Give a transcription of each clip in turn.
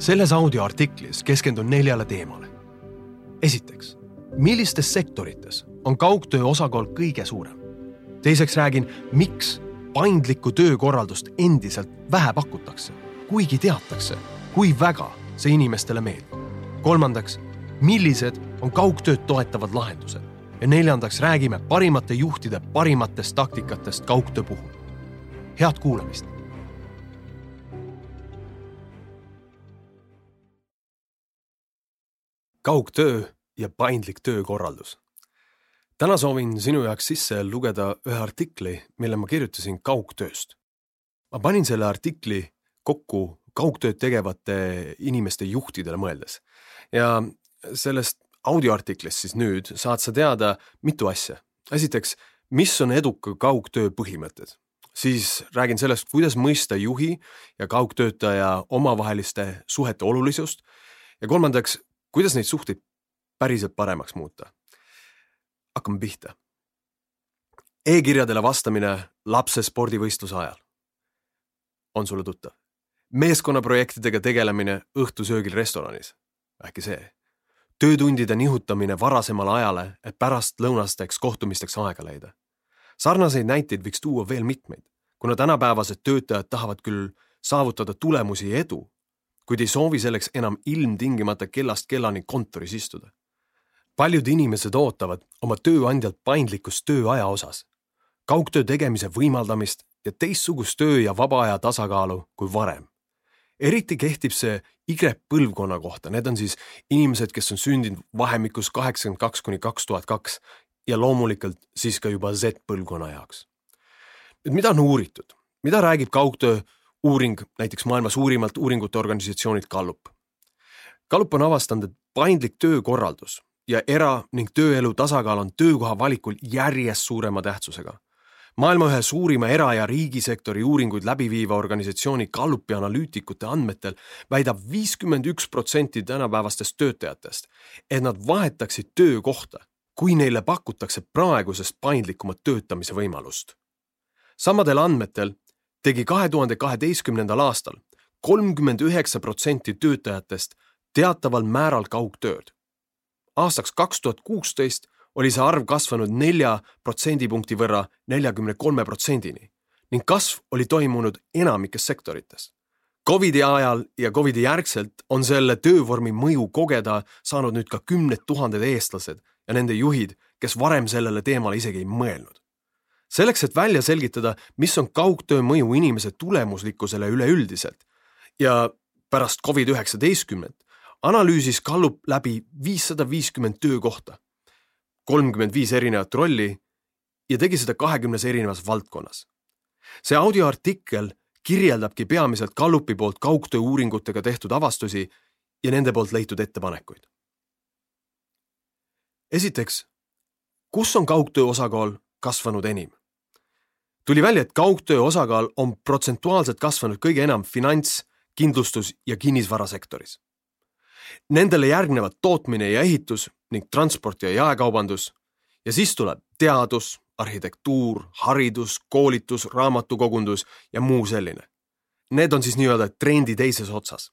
selles audioartiklis keskendun neljale teemale. esiteks, millistes sektorites on kaugtöö osakaal kõige suurem? teiseks räägin, miks paindlikku töökorraldust endiselt vähe pakutakse, kuigi teatakse, kui väga see inimestele meeldib. kolmandaks, millised on kaugtööd toetavad lahendused ja neljandaks räägime parimate juhtide parimatest taktikatest kaugtöö puhul. head kuulamist kaugtöö ja paindlik töökorraldus. täna soovin sinu jaoks sisse lugeda ühe artikli, mille ma kirjutasin kaugtööst. ma panin selle artikli kokku kaugtööd tegevate inimeste juhtidele mõeldes ja sellest audioartiklist siis nüüd saad sa teada mitu asja. esiteks, mis on eduka kaugtöö põhimõtted, siis räägin sellest, kuidas mõista juhi ja kaugtöötaja omavaheliste suhete olulisust ja kolmandaks, kuidas neid suhteid päriselt paremaks muuta? hakkame pihta e-kirjadele vastamine lapse spordivõistluse ajal. on sulle tuttav? meeskonnaprojektidega tegelemine õhtusöögil restoranis, äkki see? töötundide nihutamine varasemale ajale, et pärastlõunasteks kohtumisteks aega leida. sarnaseid näiteid võiks tuua veel mitmeid, kuna tänapäevased töötajad tahavad küll saavutada tulemusi ja edu, kuid ei soovi selleks enam ilmtingimata kellast kellani kontoris istuda. paljud inimesed ootavad oma tööandjalt paindlikkust tööaja osas, kaugtöö tegemise võimaldamist ja teistsugust töö ja vaba aja tasakaalu kui varem. eriti kehtib see Y-põlvkonna kohta, need on siis inimesed, kes on sündinud vahemikus kaheksakümmend kaks kuni kaks tuhat kaks ja loomulikult siis ka juba Z-põlvkonna jaoks. nüüd mida on uuritud, mida räägib kaugtöö uuring näiteks maailma suurimalt uuringute organisatsioonilt Gallup. Gallup on avastanud, et paindlik töökorraldus ja era- ning tööelu tasakaal on töökoha valikul järjest suurema tähtsusega. maailma ühe suurima era- ja riigisektori uuringuid läbi viiva organisatsiooni Gallupi analüütikute andmetel väidab viiskümmend üks protsenti tänapäevastest töötajatest, et nad vahetaksid töökohta, kui neile pakutakse praegusest paindlikumat töötamise võimalust. samadel andmetel tegi kahe tuhande kaheteistkümnendal aastal kolmkümmend üheksa protsenti töötajatest teataval määral kaugtööd. aastaks kaks tuhat kuusteist oli see arv kasvanud nelja protsendipunkti võrra neljakümne kolme protsendini ning kasv oli toimunud enamikes sektorites. Covidi ajal ja Covidi järgselt on selle töövormi mõju kogeda saanud nüüd ka kümned tuhanded eestlased ja nende juhid, kes varem sellele teemale isegi ei mõelnud selleks, et välja selgitada, mis on kaugtöö mõju inimese tulemuslikkusele üleüldiselt ja pärast Covid-19 analüüsis Gallup läbi viissada viiskümmend töökohta, kolmkümmend viis erinevat rolli ja tegi seda kahekümnes erinevas valdkonnas. see audioartikkel kirjeldabki peamiselt Gallupi poolt kaugtöö uuringutega tehtud avastusi ja nende poolt leitud ettepanekuid. esiteks, kus on kaugtöö osakaal kasvanud enim? Tuli välja, et kaugtöö osakaal on protsentuaalselt kasvanud kõige enam finants, kindlustus ja kinnisvarasektoris. Nendele järgnevad tootmine ja ehitus ning transport ja jaekaubandus ja siis tuleb teadus, arhitektuur, haridus, koolitus, raamatukogundus ja muu selline. Need on siis nii-öelda trendi teises otsas.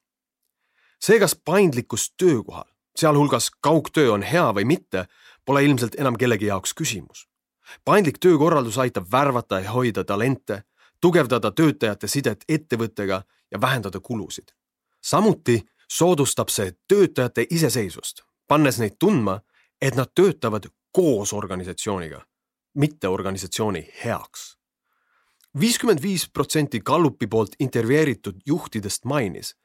see, kas paindlikkus töökohal, sealhulgas kaugtöö on hea või mitte, pole ilmselt enam kellegi jaoks küsimus paindlik töökorraldus aitab värvata ja hoida talente, tugevdada töötajate sidet ettevõttega ja vähendada kulusid. samuti soodustab see töötajate iseseisvust, pannes neid tundma, et nad töötavad koos organisatsiooniga, mitte organisatsiooni heaks. viiskümmend viis protsenti Gallupi poolt intervjueeritud juhtidest mainis,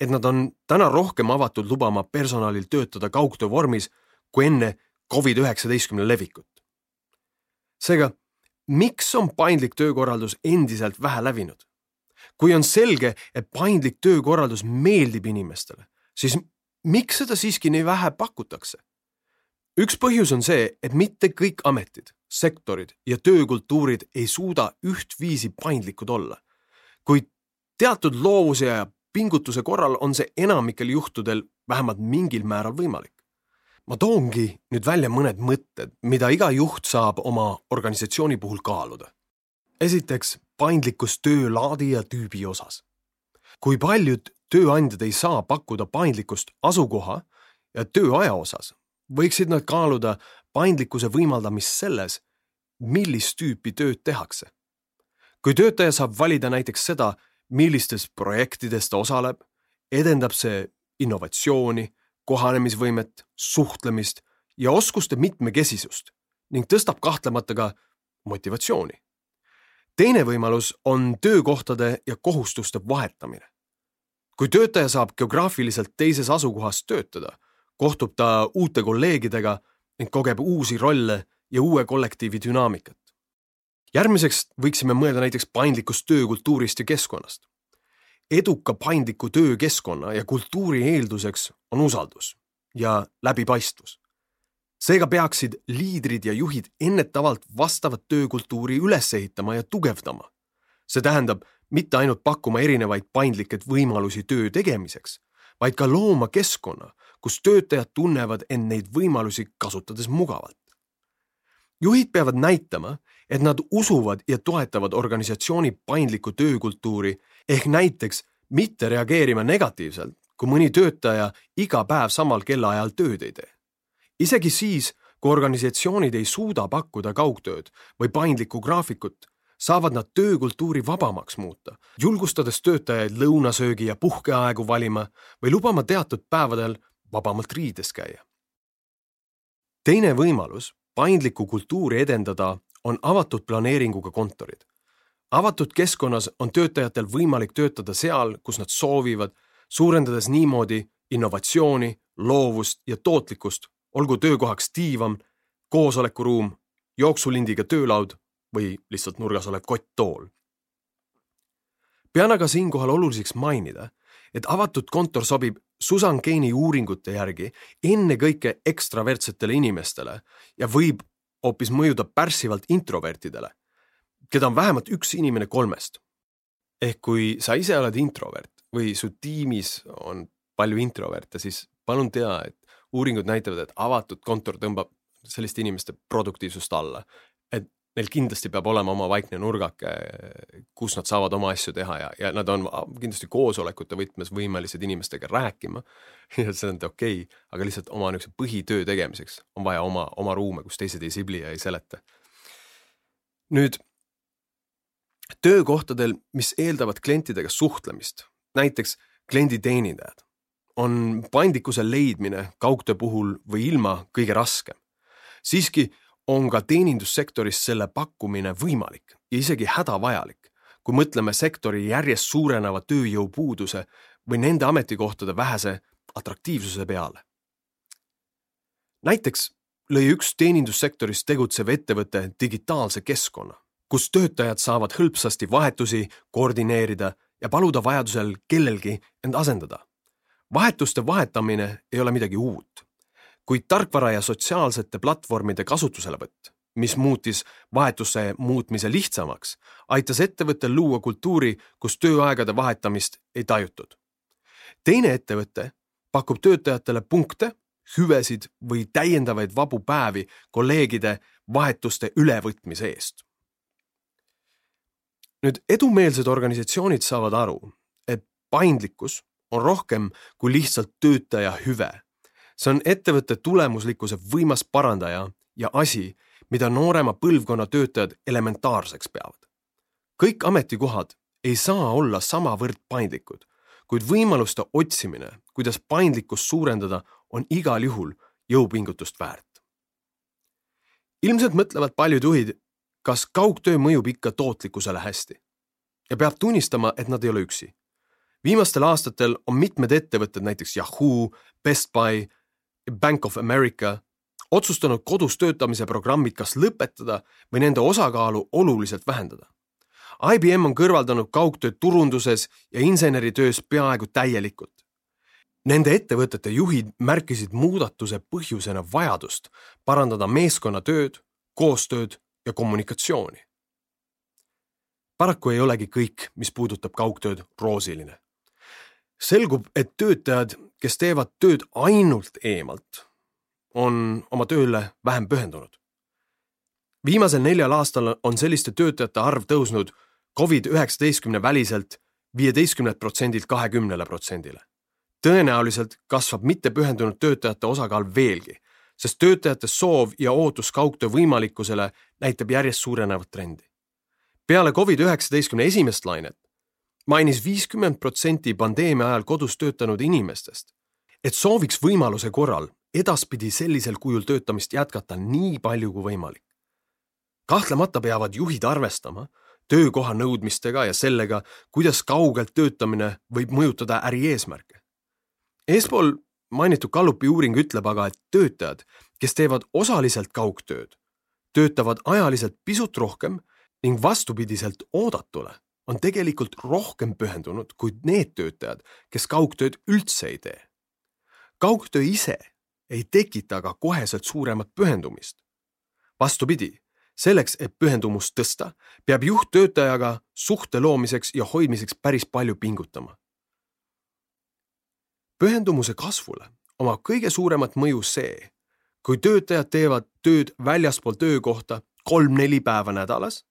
et nad on täna rohkem avatud lubama personalil töötada kaugtöö vormis kui enne Covid-19 levikut seega, miks on paindlik töökorraldus endiselt vähe levinud? kui on selge, et paindlik töökorraldus meeldib inimestele, siis miks seda siiski nii vähe pakutakse? üks põhjus on see, et mitte kõik ametid, sektorid ja töökultuurid ei suuda ühtviisi paindlikud olla. kuid teatud loovuse ja pingutuse korral on see enamikel juhtudel vähemalt mingil määral võimalik ma toongi nüüd välja mõned mõtted, mida iga juht saab oma organisatsiooni puhul kaaluda. esiteks paindlikkus töölaadi ja tüübi osas. kui paljud tööandjad ei saa pakkuda paindlikkust asukoha ja tööaja osas, võiksid nad kaaluda paindlikkuse võimaldamist selles, millist tüüpi tööd tehakse. kui töötaja saab valida näiteks seda, millistes projektides ta osaleb, edendab see innovatsiooni, kohanemisvõimet, suhtlemist ja oskuste mitmekesisust ning tõstab kahtlemata ka motivatsiooni. teine võimalus on töökohtade ja kohustuste vahetamine. kui töötaja saab geograafiliselt teises asukohas töötada, kohtub ta uute kolleegidega ning kogeb uusi rolle ja uue kollektiivi dünaamikat. järgmiseks võiksime mõelda näiteks paindlikust töökultuurist ja keskkonnast. Eduka paindliku töökeskkonna ja kultuuri eelduseks on usaldus ja läbipaistvus. seega peaksid liidrid ja juhid ennetavalt vastavat töökultuuri üles ehitama ja tugevdama. see tähendab mitte ainult pakkuma erinevaid paindlikke võimalusi töö tegemiseks, vaid ka looma keskkonna, kus töötajad tunnevad end neid võimalusi kasutades mugavalt juhid peavad näitama, et nad usuvad ja toetavad organisatsiooni paindlikku töökultuuri ehk näiteks mitte reageerima negatiivselt, kui mõni töötaja iga päev samal kellaajal tööd ei tee. isegi siis, kui organisatsioonid ei suuda pakkuda kaugtööd või paindlikku graafikut, saavad nad töökultuuri vabamaks muuta, julgustades töötajaid lõunasöögi ja puhkeaegu valima või lubama teatud päevadel vabamalt riides käia. teine võimalus paindlikku kultuuri edendada, on avatud planeeringuga kontorid. Avatud keskkonnas on töötajatel võimalik töötada seal, kus nad soovivad, suurendades niimoodi innovatsiooni, loovust ja tootlikkust, olgu töökohaks diivan, koosolekuruum, jooksulindiga töölaud või lihtsalt nurgas olev kotttool. pean aga siinkohal oluliseks mainida, et avatud kontor sobib Susan Keini uuringute järgi ennekõike ekstravertsetele inimestele ja võib hoopis mõjuda pärssivalt introvertidele, keda on vähemalt üks inimene kolmest. ehk kui sa ise oled introvert või su tiimis on palju introverte, siis palun tea, et uuringud näitavad, et avatud kontor tõmbab selliste inimeste produktiivsust alla neil kindlasti peab olema oma vaikne nurgake, kus nad saavad oma asju teha ja, ja nad on kindlasti koosolekute võtmes võimelised inimestega rääkima. ja see on okei okay,, aga lihtsalt oma niisuguse põhitöö tegemiseks on vaja oma, oma ruume, kus teised ei sibli ja ei seleta. nüüd töökohtadel, mis eeldavad klientidega suhtlemist, näiteks klienditeenindajad, on paindlikkuse leidmine kaugtöö puhul või ilma kõige raskem. siiski on ka teenindussektoris selle pakkumine võimalik ja isegi hädavajalik, kui mõtleme sektori järjest suureneva tööjõupuuduse või nende ametikohtade vähese atraktiivsuse peale. näiteks lõi üks teenindussektoris tegutsev ettevõte digitaalse keskkonna, kus töötajad saavad hõlpsasti vahetusi koordineerida ja paluda vajadusel kellelgi end asendada. vahetuste vahetamine ei ole midagi uut kuid tarkvara ja sotsiaalsete platvormide kasutuselevõtt, mis muutis vahetuse muutmise lihtsamaks, aitas ettevõttel luua kultuuri, kus tööaegade vahetamist ei tajutud. teine ettevõte pakub töötajatele punkte, hüvesid või täiendavaid vabu päevi kolleegide vahetuste ülevõtmise eest. Nüüd edumeelsed organisatsioonid saavad aru, et paindlikkus on rohkem kui lihtsalt töötaja hüve see on ettevõtte tulemuslikkuse võimas parandaja ja asi, mida noorema põlvkonna töötajad elementaarseks peavad. kõik ametikohad ei saa olla samavõrd paindlikud, kuid võimaluste otsimine, kuidas paindlikkust suurendada, on igal juhul jõupingutust väärt. ilmselt mõtlevad paljud juhid, kas kaugtöö mõjub ikka tootlikkusele hästi ja peab tunnistama, et nad ei ole üksi. viimastel aastatel on mitmed ettevõtted, näiteks Yahoo, Best Buy Bank of America otsustanud kodus töötamise programmid kas lõpetada või nende osakaalu oluliselt vähendada. IBM on kõrvaldanud kaugtööd turunduses ja inseneritöös peaaegu täielikult. Nende ettevõtete juhid märkisid muudatuse põhjusena vajadust parandada meeskonnatööd, koostööd ja kommunikatsiooni. paraku ei olegi kõik, mis puudutab kaugtööd, roosiline. selgub, et töötajad kes teevad tööd ainult eemalt, on oma tööle vähem pühendunud. viimasel neljal aastal on selliste töötajate arv tõusnud Covid üheksateistkümne väliselt viieteistkümnelt protsendilt kahekümnele protsendile. tõenäoliselt kasvab mittepühendunud töötajate osakaal veelgi, sest töötajate soov ja ootus kaugtöö võimalikkusele näitab järjest suurenevat trendi. peale Covid-19 esimest lainet mainis viiskümmend protsenti pandeemia ajal kodus töötanud inimestest, et sooviks võimaluse korral edaspidi sellisel kujul töötamist jätkata nii palju kui võimalik. kahtlemata peavad juhid arvestama töökoha nõudmistega ja sellega, kuidas kaugelt töötamine võib mõjutada ärieesmärke. eespool mainitud Gallupi uuring ütleb aga, et töötajad, kes teevad osaliselt kaugtööd, töötavad ajaliselt pisut rohkem ning vastupidiselt oodatule on tegelikult rohkem pühendunud kui need töötajad, kes kaugtööd üldse ei tee. kaugtöö ise ei tekita aga koheselt suuremat pühendumist. vastupidi, selleks, et pühendumust tõsta, peab juht töötajaga suhte loomiseks ja hoidmiseks päris palju pingutama. Pühendumuse kasvule omab kõige suuremat mõju see, kui töötajad teevad tööd väljaspool töökohta kolm-neli päeva nädalas.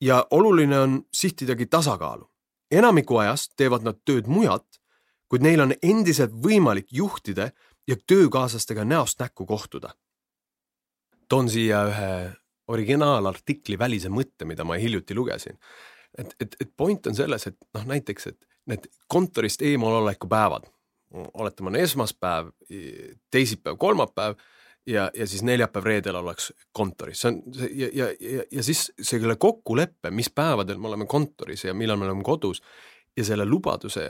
ja oluline on sihtidagi tasakaalu. enamiku ajast teevad nad tööd mujalt, kuid neil on endiselt võimalik juhtida ja töökaaslastega näost näkku kohtuda. toon siia ühe originaalartikli välise mõtte, mida ma hiljuti lugesin. et, et, et point on selles, et noh, näiteks, et need kontorist eemaloleku päevad, oletame, on esmaspäev, teisipäev, kolmapäev ja, ja siis neljapäev-reedel oleks kontoris, see on see ja, ja, ja, ja siis selle kokkuleppe, mis päevadel me oleme kontoris ja millal me oleme kodus ja selle lubaduse,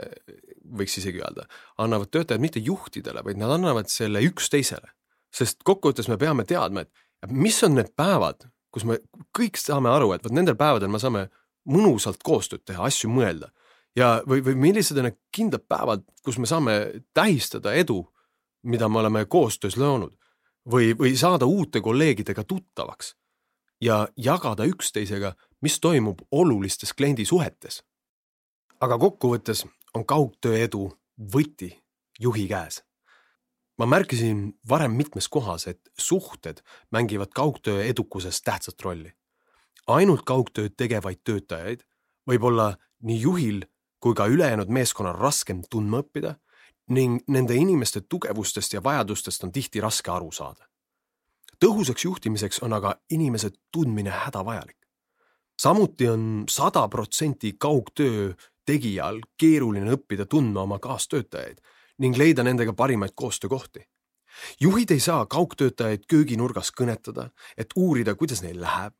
võiks isegi öelda, annavad töötajad mitte juhtidele, vaid nad annavad selle üksteisele. sest kokkuvõttes me peame teadma, et mis on need päevad, kus me kõik saame aru, et vot nendel päevadel me saame mõnusalt koostööd teha, asju mõelda ja, või, või millised on need kindlad päevad, kus me saame tähistada edu, mida me oleme koostöös loonud või, või saada uute kolleegidega tuttavaks ja jagada üksteisega, mis toimub olulistes kliendisuhetes. aga kokkuvõttes on kaugtöö edu võti juhi käes ma märkisin varem mitmes kohas, et suhted mängivad kaugtöö edukuses tähtsat rolli. ainult kaugtööd tegevaid töötajaid võib olla nii juhil kui ka ülejäänud meeskonnal raskem tundma õppida ning nende inimeste tugevustest ja vajadustest on tihti raske aru saada. tõhusaks juhtimiseks on aga inimese tundmine hädavajalik. samuti on sada protsenti kaugtöö tegijal keeruline õppida tundma oma kaastöötajaid ning leida nendega parimaid koostöökohti. juhid ei saa kaugtöötajaid kööginurgas kõnetada, et uurida, kuidas neil läheb,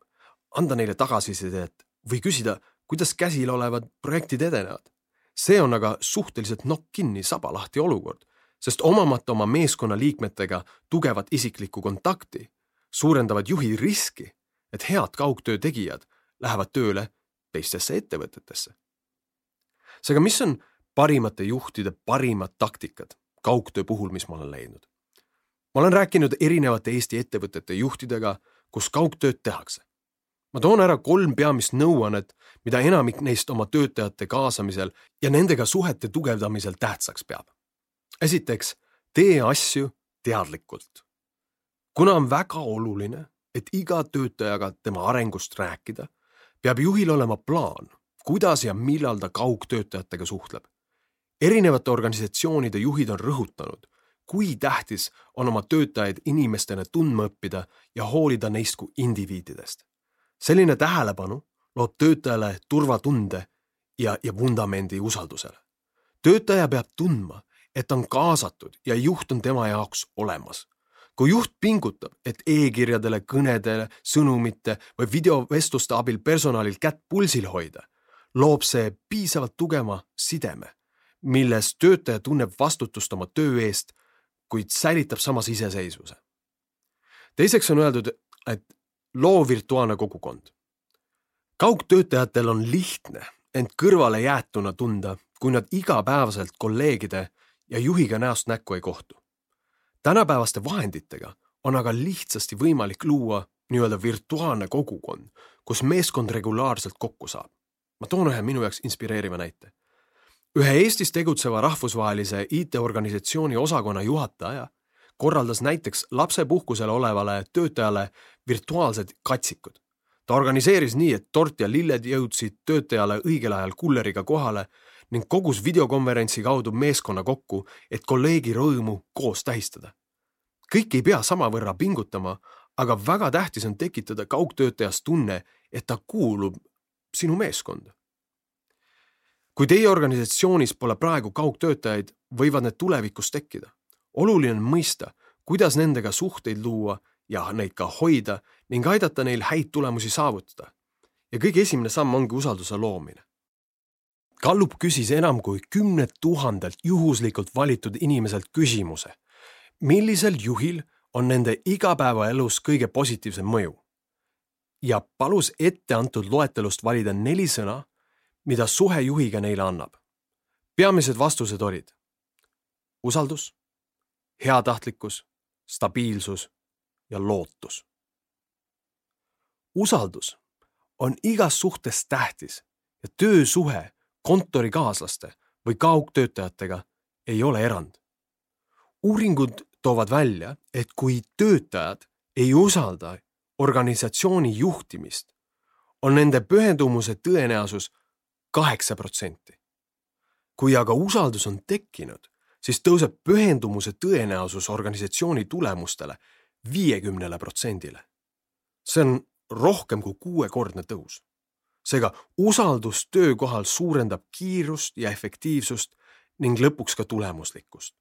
anda neile tagasisidet või küsida, kuidas käsil olevad projektid edenevad. See on aga suhteliselt nokk kinni, saba lahti olukord, sest omamata oma meeskonna liikmetega tugevat isiklikku kontakti, suurendavad juhi riski, et head kaugtöö tegijad lähevad tööle teistesse ettevõtetesse. seega, mis on parimate juhtide parimad taktikad kaugtöö puhul, mis ma olen leidnud. ma olen rääkinud erinevate Eesti ettevõtete juhtidega, kus kaugtööd tehakse. Ma toon ära kolm peamist nõuannet, mida enamik neist oma töötajate kaasamisel ja nendega suhete tugevdamisel tähtsaks peab. esiteks, tee asju teadlikult. kuna on väga oluline, et iga töötajaga tema arengust rääkida, peab juhil olema plaan, kuidas ja millal ta kaugtöötajatega suhtleb erinevate organisatsioonide juhid on rõhutanud, kui tähtis on oma töötajaid inimestena tundma õppida ja hoolida neist kui indiviididest. Selline tähelepanu loob töötajale turvatunde ja, ja vundamendi usaldusele. töötaja peab tundma, et on kaasatud ja juht on tema jaoks olemas. kui juht pingutab, et e-kirjadele, kõnedele, sõnumite või videovestluste abil personalil kätt pulsil hoida, loob see piisavalt tugeva sideme milles töötaja tunneb vastutust oma töö eest, kuid säilitab samas iseseisvuse. teiseks on öeldud, et loo virtuaalne kogukond. kaugtöötajatel on lihtne end kõrvalejäetuna tunda, kui nad igapäevaselt kolleegide ja juhiga näost näkku ei kohtu. tänapäevaste vahenditega on aga lihtsasti võimalik luua nii-öelda virtuaalne kogukond, kus meeskond regulaarselt kokku saab. ma toon ühe minu jaoks inspireeriva näite ühe Eestis tegutseva rahvusvahelise IT-organisatsiooni osakonna juhataja korraldas näiteks lapsepuhkusel olevale töötajale virtuaalsed katsikud. ta organiseeris nii, et tort ja lilled jõudsid töötajale õigel ajal kulleriga kohale ning kogus videokonverentsi kaudu meeskonna kokku, et kolleegi rõõmu koos tähistada. kõik ei pea samavõrra pingutama, aga väga tähtis on tekitada kaugtöötajas tunne, et ta kuulub sinu meeskonda. kui teie organisatsioonis pole praegu kaugtöötajaid, võivad need tulevikus tekkida. Oluline on mõista, kuidas nendega suhteid luua ja neid ka hoida ning aidata neil häid tulemusi saavutada. ja kõige esimene samm ongi usalduse loomine. Gallup küsis enam kui kümnelt tuhandelt juhuslikult valitud inimeselt küsimuse, millisel juhil on nende igapäevaelus kõige positiivsem mõju ja palus etteantud loetelust valida neli sõna, mida suhe juhiga neile annab. peamised vastused olid usaldus, heatahtlikkus, stabiilsus ja lootus. usaldus on igas suhtes tähtis ja töösuhe kontorikaaslaste või kaugtöötajatega ei ole erand. uuringud toovad välja, et kui töötajad ei usalda organisatsiooni juhtimist, on nende pühendumuse tõenäosus kaheksa protsenti. kui aga usaldus on tekkinud, siis tõuseb pühendumuse tõenäosus organisatsiooni tulemustele viiekümnele protsendile. see on rohkem kui kuuekordne tõus. seega usaldus töökohal suurendab kiirust ja efektiivsust ning lõpuks ka tulemuslikkust.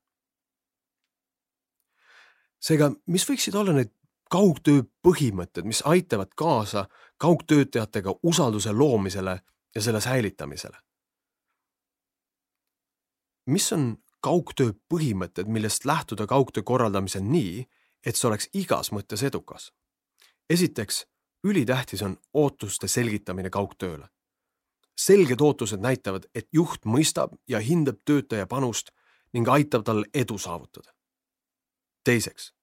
seega, mis võiksid olla need kaugtöö põhimõtted, mis aitavad kaasa kaugtöötajatega usalduse loomisele ja selle säilitamisele. mis on kaugtöö põhimõtted, millest lähtuda kaugtöö korraldamisel nii, et see oleks igas mõttes edukas? esiteks, ülitähtis on ootuste selgitamine kaugtööle. selged ootused näitavad, et juht mõistab ja hindab töötaja panust ning aitab tal edu saavutada. teiseks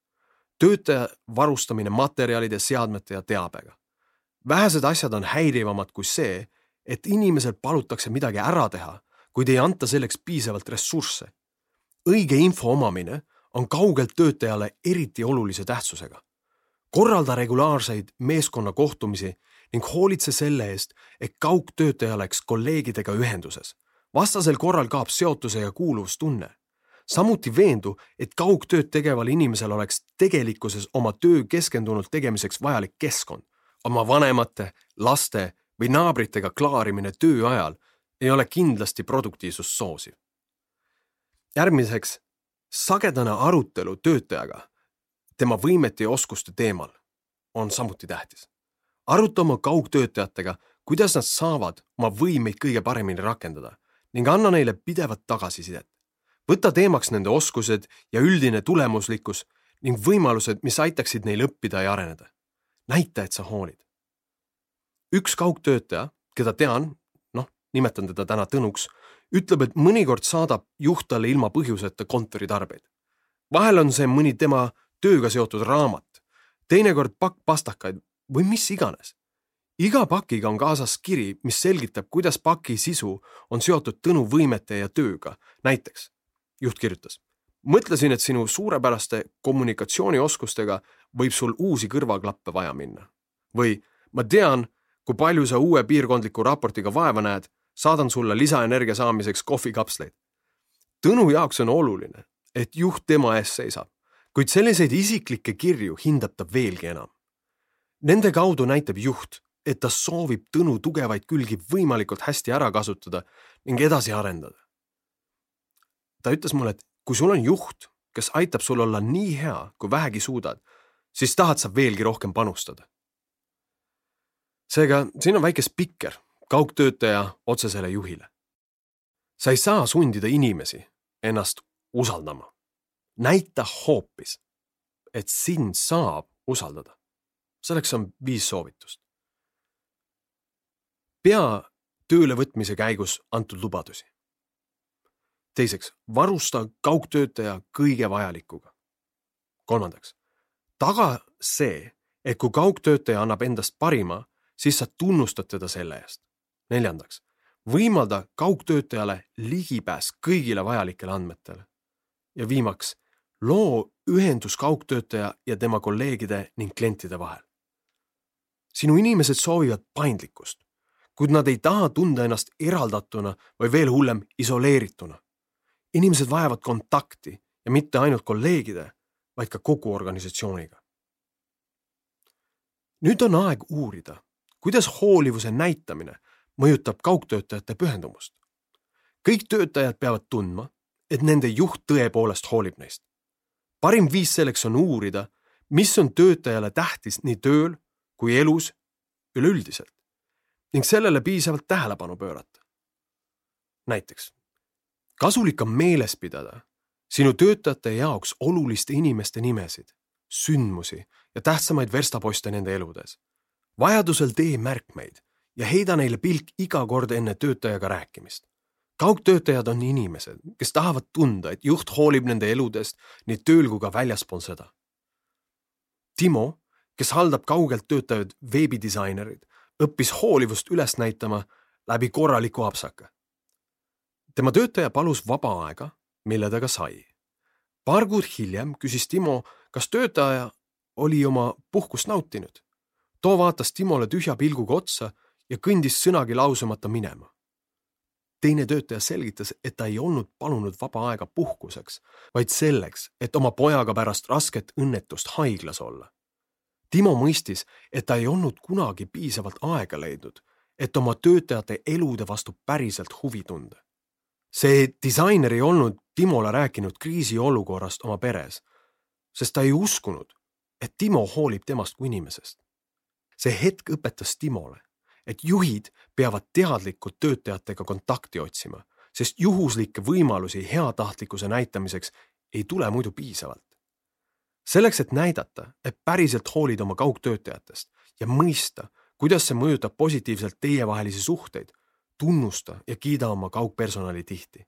töötaja varustamine materjalide, seadmete ja teabega. vähesed asjad on häirivamad kui see, et inimesel palutakse midagi ära teha, kuid ei anta selleks piisavalt ressursse. Õige info omamine on kaugelt töötajale eriti olulise tähtsusega. korralda regulaarseid meeskonna kohtumisi ning hoolitse selle eest, et kaugtöötaja oleks kolleegidega ühenduses. vastasel korral kaob seotuse ja kuuluvustunne samuti veendu, et kaugtööd tegeval inimesel oleks tegelikkuses oma töö keskendunult tegemiseks vajalik keskkond. oma vanemate, laste või naabritega klaarimine töö ajal ei ole kindlasti produktiivsust soosiv. Järgmiseks, sagedane arutelu töötajaga tema võimete ja oskuste teemal on samuti tähtis. aruta oma kaugtöötajatega, kuidas nad saavad oma võimeid kõige paremini rakendada ning anna neile pidevat tagasisidet võta teemaks nende oskused ja üldine tulemuslikkus ning võimalused, mis aitaksid neil õppida ja areneda. näita, et sa hoolid. üks kaugtöötaja, keda tean, noh, nimetan teda täna Tõnuks, ütleb, et mõnikord saadab juht talle ilma põhjuseta kontoritarbeid. vahel on see mõni tema tööga seotud raamat, teinekord pakk pastakaid või mis iganes. iga pakiga on kaasas kiri, mis selgitab, kuidas paki sisu on seotud Tõnu võimete ja tööga, näiteks juht kirjutas. mõtlesin, et sinu suurepäraste kommunikatsioonieoskustega võib sul uusi kõrvaklappe vaja minna. või ma tean, kui palju sa uue piirkondliku raportiga vaeva näed, saadan sulle lisaenergia saamiseks kohvikapsleid. Tõnu jaoks on oluline, et juht tema ees seisab, kuid selliseid isiklikke kirju hindab ta veelgi enam. Nende kaudu näitab juht, et ta soovib Tõnu tugevaid külgi võimalikult hästi ära kasutada ning edasi arendada ta ütles mulle, et kui sul on juht, kes aitab sul olla nii hea, kui vähegi suudad, siis tahad sa veelgi rohkem panustada. seega siin on väike spikker kaugtöötaja otsesele juhile. sa ei saa sundida inimesi ennast usaldama. näita hoopis, et sind saab usaldada. selleks on viis soovitust. pea töölevõtmise käigus antud lubadusi teiseks, varusta kaugtöötaja kõige vajalikuga. kolmandaks, taga see, et kui kaugtöötaja annab endast parima, siis sa tunnustad teda selle eest. Neljandaks, võimalda kaugtöötajale ligipääs kõigile vajalikele andmetele. ja viimaks, loo ühendus kaugtöötaja ja tema kolleegide ning klientide vahel. sinu inimesed soovivad paindlikkust, kuid nad ei taha tunda ennast eraldatuna või veel hullem, isoleerituna. inimesed vajavad kontakti ja mitte ainult kolleegide, vaid ka kogu organisatsiooniga. nüüd on aeg uurida, kuidas hoolivuse näitamine mõjutab kaugtöötajate pühendumust. kõik töötajad peavad tundma, et nende juht tõepoolest hoolib neist. parim viis selleks on uurida, mis on töötajale tähtis nii tööl kui elus üleüldiselt ning sellele piisavalt tähelepanu pöörata. näiteks kasulik on meeles pidada sinu töötajate jaoks oluliste inimeste nimesid, sündmusi ja tähtsamaid verstaposte nende eludes. vajadusel tee märkmeid ja heida neile pilk iga kord enne töötajaga rääkimist. kaugtöötajad on inimesed, kes tahavad tunda, et juht hoolib nende eludest nii tööl kui ka väljaspool seda. Timo, kes haldab kaugelt töötavaid veebidisainerid, õppis hoolivust üles näitama läbi korraliku apsaka. tema töötaja palus vaba aega, mille ta ka sai. paar kuud hiljem küsis Timo, kas töötaja oli oma puhkust nautinud. too vaatas Timole tühja pilguga otsa ja kõndis sõnagi lausumata minema. teine töötaja selgitas, et ta ei olnud palunud vaba aega puhkuseks, vaid selleks, et oma pojaga pärast rasket õnnetust haiglas olla Timo mõistis, et ta ei olnud kunagi piisavalt aega leidnud, et oma töötajate elude vastu päriselt huvi tunda. see disainer ei olnud Timole rääkinud kriisiolukorrast oma peres, sest ta ei uskunud, et Timo hoolib temast kui inimesest. see hetk õpetas Timole, et juhid peavad teadlikult töötajatega kontakti otsima, sest juhuslikke võimalusi heatahtlikkuse näitamiseks ei tule muidu piisavalt selleks, et näidata, et päriselt hoolid oma kaugtöötajatest ja mõista, kuidas see mõjutab positiivselt teievahelisi suhteid, tunnusta ja kiida oma kaugpersonali tihti.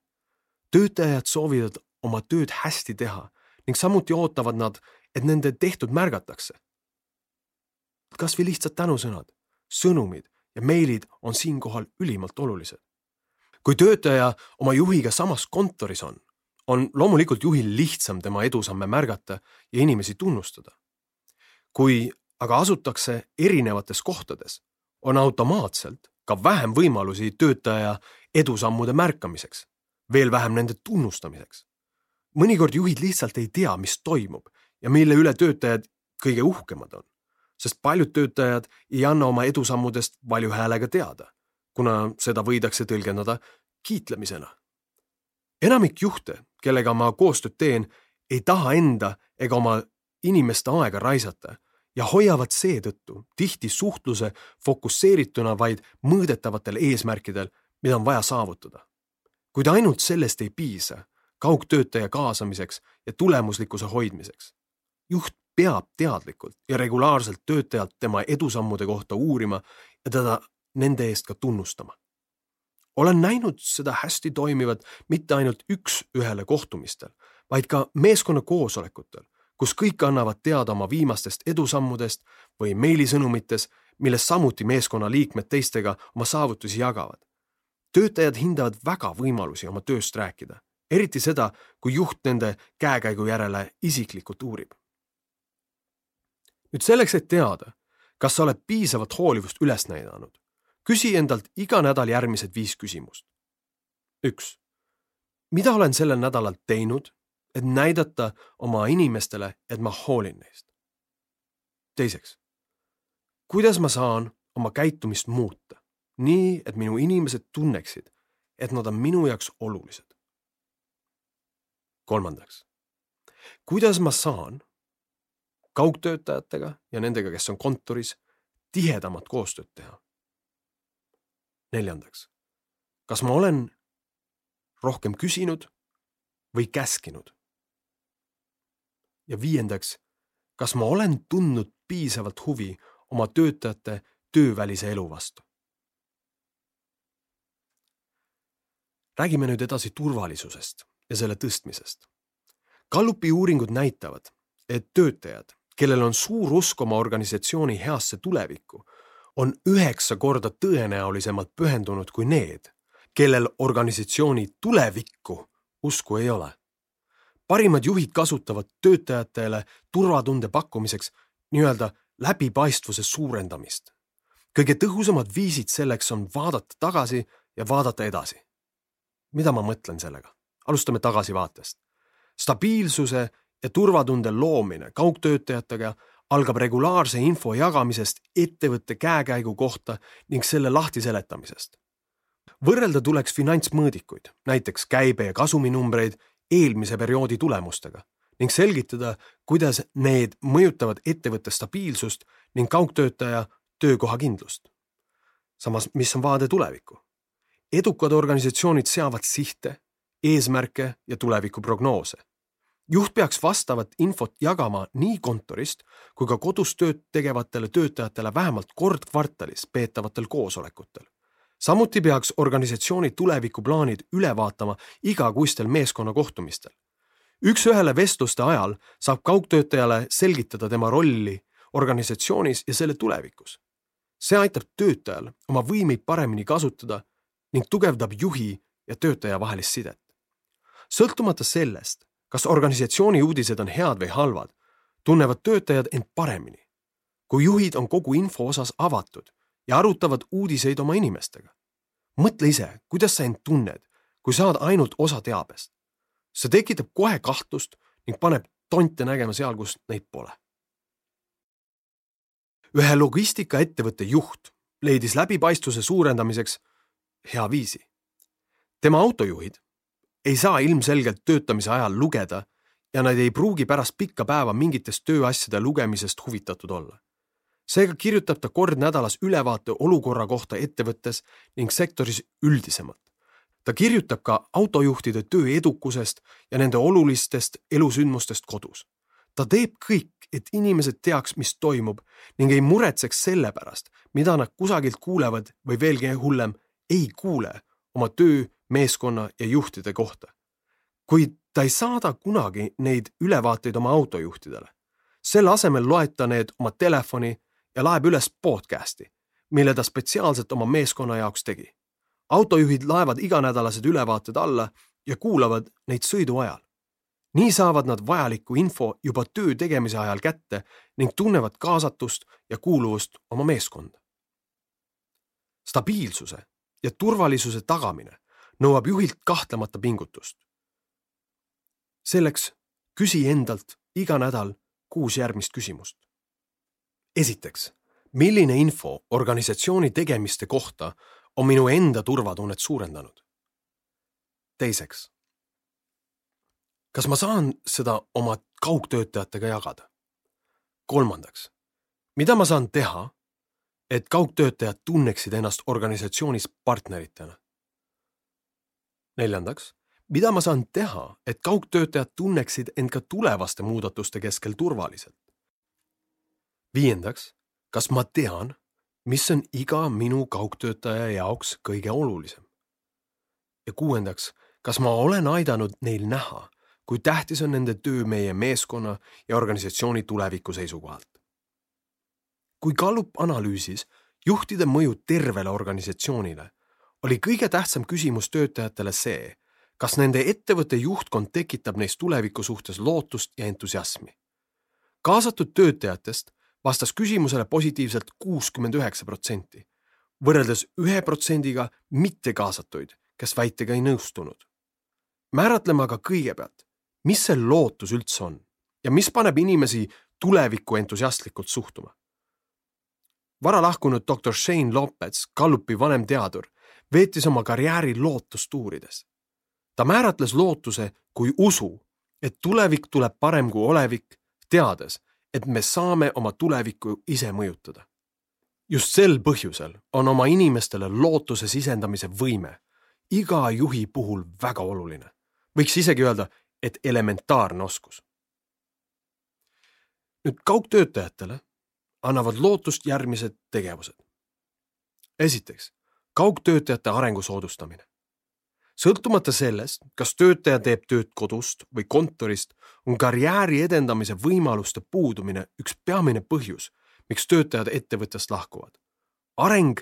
töötajad soovivad oma tööd hästi teha ning samuti ootavad nad, et nende tehtud märgatakse. kasvõi lihtsad tänusõnad, sõnumid ja meilid on siinkohal ülimalt olulised. kui töötaja oma juhiga samas kontoris on, on loomulikult juhil lihtsam tema edusamme märgata ja inimesi tunnustada. kui aga asutakse erinevates kohtades, on automaatselt ka vähem võimalusi töötaja edusammude märkamiseks, veel vähem nende tunnustamiseks. mõnikord juhid lihtsalt ei tea, mis toimub ja mille üle töötajad kõige uhkemad on, sest paljud töötajad ei anna oma edusammudest valju häälega teada, kuna seda võidakse tõlgendada kiitlemisena enamik juhte, kellega ma koostööd teen, ei taha enda ega oma inimeste aega raisata ja hoiavad seetõttu tihti suhtluse fokusseerituna vaid mõõdetavatel eesmärkidel, mida on vaja saavutada. kuid ainult sellest ei piisa kaugtöötaja kaasamiseks ja tulemuslikkuse hoidmiseks. juht peab teadlikult ja regulaarselt töötajalt tema edusammude kohta uurima ja teda nende eest ka tunnustama olen näinud seda hästi toimivat mitte ainult üks-ühele kohtumistel, vaid ka meeskonna koosolekutel, kus kõik annavad teada oma viimastest edusammudest või meilisõnumites, milles samuti meeskonna liikmed teistega oma saavutusi jagavad. töötajad hindavad väga võimalusi oma tööst rääkida, eriti seda, kui juht nende käekäigu järele isiklikult uurib. Nüüd selleks, et teada, kas sa oled piisavat hoolivust üles näidanud, küsi endalt iga nädal järgmised viis küsimust. üks. mida olen sellel nädalal teinud, et näidata oma inimestele, et ma hoolin neist? teiseks. kuidas ma saan oma käitumist muuta, nii et minu inimesed tunneksid, et nad on minu jaoks olulised? kolmandaks. kuidas ma saan kaugtöötajatega ja nendega, kes on kontoris, tihedamat koostööd teha? neljandaks, kas ma olen rohkem küsinud või käskinud? ja viiendaks, kas ma olen tundnud piisavalt huvi oma töötajate töövälise elu vastu? räägime nüüd edasi turvalisusest ja selle tõstmisest. Gallupi uuringud näitavad, et töötajad, kellel on suur usk oma organisatsiooni heasse tulevikku, on üheksa korda tõenäolisemalt pühendunud kui need, kellel organisatsiooni tulevikku usku ei ole. parimad juhid kasutavad töötajatele turvatunde pakkumiseks nii-öelda läbipaistvuse suurendamist. kõige tõhusamad viisid selleks on vaadata tagasi ja vaadata edasi. mida ma mõtlen sellega? alustame tagasivaatest. stabiilsuse ja turvatunde loomine kaugtöötajatega algab regulaarse info jagamisest ettevõtte käekäigu kohta ning selle lahtiseletamisest. võrrelda tuleks finantsmõõdikuid, näiteks käibe ja kasuminumbreid eelmise perioodi tulemustega ning selgitada, kuidas need mõjutavad ettevõtte stabiilsust ning kaugtöötaja töökoha kindlust. samas, mis on vaade tulevikku? edukad organisatsioonid seavad sihte, eesmärke ja tulevikuprognoose. Juht peaks vastavat infot jagama nii kontorist kui ka kodus tööd tegevatele töötajatele vähemalt kord kvartalis peetavatel koosolekutel samuti peaks organisatsiooni tulevikuplaanid üle vaatama igakuistel meeskonna kohtumistel. üks-ühele vestluste ajal saab kaugtöötajale selgitada tema rolli organisatsioonis ja selle tulevikus. see aitab töötajal oma võimeid paremini kasutada ning tugevdab juhi ja töötaja vahelist sidet. sõltumata sellest, kas organisatsiooni uudised on head või halvad, tunnevad töötajad end paremini. kui juhid on kogu info osas avatud ja arutavad uudiseid oma inimestega. mõtle ise, kuidas sa end tunned, kui saad ainult osa teabest. see tekitab kohe kahtlust ning paneb tonte nägema seal, kus neid pole. ühe logistikaettevõtte juht leidis läbipaistvuse suurendamiseks hea viisi. tema autojuhid ei saa ilmselgelt töötamise ajal lugeda ja nad ei pruugi pärast pikka päeva mingitest tööasjade lugemisest huvitatud olla seega kirjutab ta kord nädalas ülevaate olukorra kohta ettevõttes ning sektoris üldisemalt. ta kirjutab ka autojuhtide töö edukusest ja nende olulistest elusündmustest kodus. ta teeb kõik, et inimesed teaks, mis toimub ning ei muretseks selle pärast, mida nad kusagilt kuulevad või veelgi hullem, ei kuule oma töö, meeskonna ja juhtide kohta. kuid ta ei saada kunagi neid ülevaateid oma autojuhtidele. selle asemel loeb ta need oma telefoni ja laeb üles podcast'i, mille ta spetsiaalselt oma meeskonna jaoks tegi. autojuhid laevad iganädalased ülevaated alla ja kuulavad neid sõidu ajal. nii saavad nad vajalikku info juba töö tegemise ajal kätte ning tunnevad kaasatust ja kuuluvust oma meeskonda. stabiilsuse ja turvalisuse tagamine nõuab juhilt kahtlemata pingutust. selleks küsi endalt iga nädal kuus järgmist küsimust esiteks, milline info organisatsiooni tegemiste kohta on minu enda turvatunnet suurendanud? teiseks, kas ma saan seda oma kaugtöötajatega jagada? kolmandaks, mida ma saan teha, et kaugtöötajad tunneksid ennast organisatsioonis partneritena? Neljandaks, mida ma saan teha, et kaugtöötajad tunneksid end ka tulevaste muudatuste keskel turvaliselt? viiendaks, kas ma tean, mis on iga minu kaugtöötaja jaoks kõige olulisem? ja kuuendaks, kas ma olen aidanud neil näha, kui tähtis on nende töö meie meeskonna ja organisatsiooni tuleviku seisukohalt? kui Gallup analüüsis juhtide mõju tervele organisatsioonile, oli kõige tähtsam küsimus töötajatele see, kas nende ettevõtte juhtkond tekitab neis tuleviku suhtes lootust ja entusiasmi. kaasatud töötajatest vastas küsimusele positiivselt kuuskümmend üheksa protsenti, võrreldes ühe protsendiga mittekaasatuid, kes väitega ei nõustunud. määratleme aga kõigepealt, mis see lootus üldse on ja mis paneb inimesi tulevikku entusiastlikult suhtuma. vara lahkunud doktor Shane Lopez, Gallupi vanem teadur, veetis oma karjääri lootust uurides. ta määratles lootuse kui usu, et tulevik tuleb parem kui olevik, teades, et me saame oma tulevikku ise mõjutada. just sel põhjusel on oma inimestele lootuse sisendamise võime iga juhi puhul väga oluline. võiks isegi öelda, et elementaarne oskus. nüüd kaugtöötajatele annavad lootust järgmised tegevused. esiteks, kaugtöötajate arengu soodustamine sõltumata sellest, kas töötaja teeb tööd kodust või kontorist, on karjääri edendamise võimaluste puudumine üks peamine põhjus, miks töötajad ettevõttest lahkuvad. areng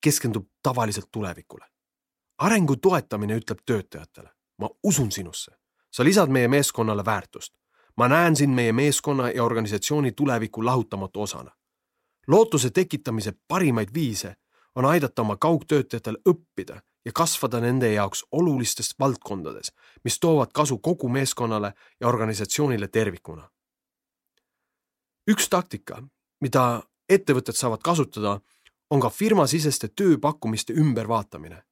keskendub tavaliselt tulevikule. arengu toetamine ütleb töötajatele, ma usun sinusse, sa lisad meie meeskonnale väärtust. ma näen sind meie meeskonna ja organisatsiooni tuleviku lahutamatu osana. lootuse tekitamise parimaid viise on aidata oma kaugtöötajatel õppida ja kasvada nende jaoks olulistes valdkondades, mis toovad kasu kogu meeskonnale ja organisatsioonile tervikuna. üks taktika, mida ettevõtted saavad kasutada, on ka firmasiseste tööpakkumiste ümbervaatamine.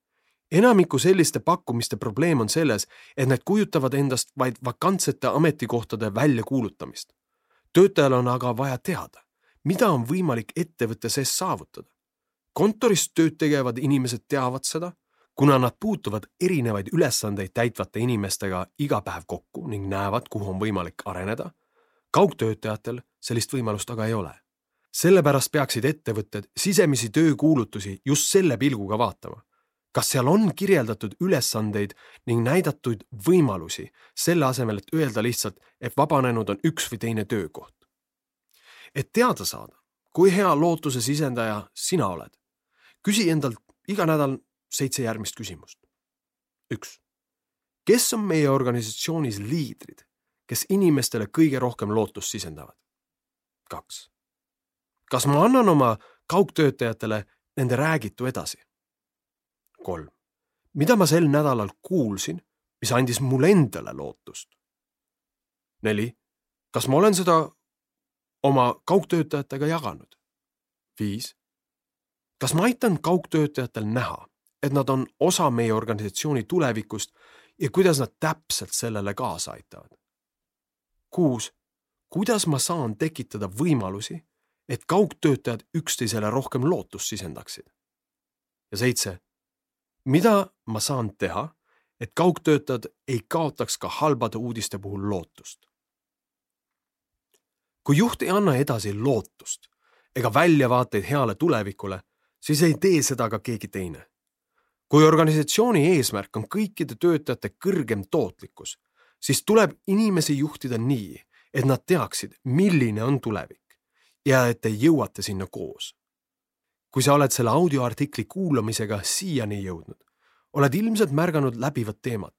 enamiku selliste pakkumiste probleem on selles, et need kujutavad endast vaid vakantsete ametikohtade väljakuulutamist. töötajal on aga vaja teada, mida on võimalik ettevõtte sees saavutada. Kontoris tööd tegevad inimesed teavad seda, kuna nad puutuvad erinevaid ülesandeid täitvate inimestega iga päev kokku ning näevad, kuhu on võimalik areneda. kaugtöötajatel sellist võimalust aga ei ole sellepärast peaksid ettevõtted sisemisi töökuulutusi just selle pilguga vaatama. kas seal on kirjeldatud ülesandeid ning näidatud võimalusi, selle asemel, et öelda lihtsalt, et vabanenud on üks või teine töökoht. et teada saada, kui hea lootuse sisendaja sina oled, küsi endalt iga nädal seitse järgmist küsimust. üks, kes on meie organisatsioonis liidrid, kes inimestele kõige rohkem lootust sisendavad? kaks kas ma annan oma kaugtöötajatele nende räägitu edasi? kolm. mida ma sel nädalal kuulsin, mis andis mulle endale lootust? neli. kas ma olen seda oma kaugtöötajatega jaganud? viis. Kas ma aitan kaugtöötajatel näha, et nad on osa meie organisatsiooni tulevikust ja kuidas nad täpselt sellele kaasa aitavad? kuus. kuidas ma saan tekitada võimalusi et kaugtöötajad üksteisele rohkem lootust sisendaksid. ja seitse, mida ma saan teha, et kaugtöötajad ei kaotaks ka halbade uudiste puhul lootust? kui juht ei anna edasi lootust ega väljavaateid heale tulevikule, siis ei tee seda ka keegi teine. kui organisatsiooni eesmärk on kõikide töötajate kõrgem tootlikkus, siis tuleb inimesi juhtida nii, et nad teaksid, milline on tulevik ja et te jõuate sinna koos. kui sa oled selle audioartikli kuulamisega siiani jõudnud, oled ilmselt märganud läbivat teemat.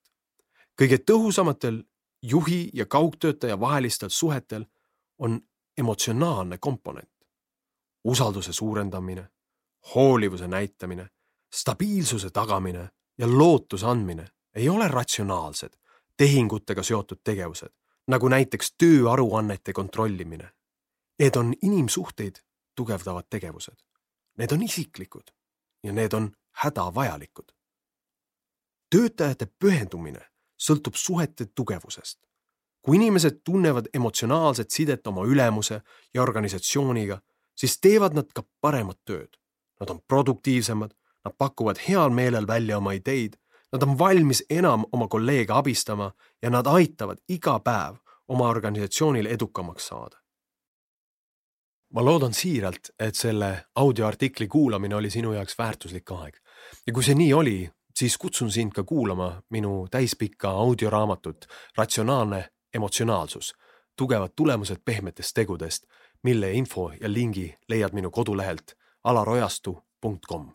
kõige tõhusamatel juhi ja kaugtöötaja vahelistel suhetel on emotsionaalne komponent. usalduse suurendamine, hoolivuse näitamine, stabiilsuse tagamine ja lootuse andmine ei ole ratsionaalsed, tehingutega seotud tegevused, nagu näiteks tööaruannete kontrollimine Need on inimsuhteid tugevdavad tegevused. Need on isiklikud ja need on hädavajalikud. töötajate pühendumine sõltub suhete tugevusest. kui inimesed tunnevad emotsionaalset sidet oma ülemuse ja organisatsiooniga, siis teevad nad ka paremat tööd. Nad on produktiivsemad, nad pakuvad heal meelel välja oma ideid, nad on valmis enam oma kolleege abistama ja nad aitavad iga päev oma organisatsioonil edukamaks saada ma loodan siiralt, et selle audioartikli kuulamine oli sinu jaoks väärtuslik aeg. ja kui see nii oli, siis kutsun sind ka kuulama minu täispikka audioraamatut Ratsionaalne emotsionaalsus, tugevad tulemused pehmetest tegudest, mille info ja lingi leiad minu kodulehelt alarojastu.com.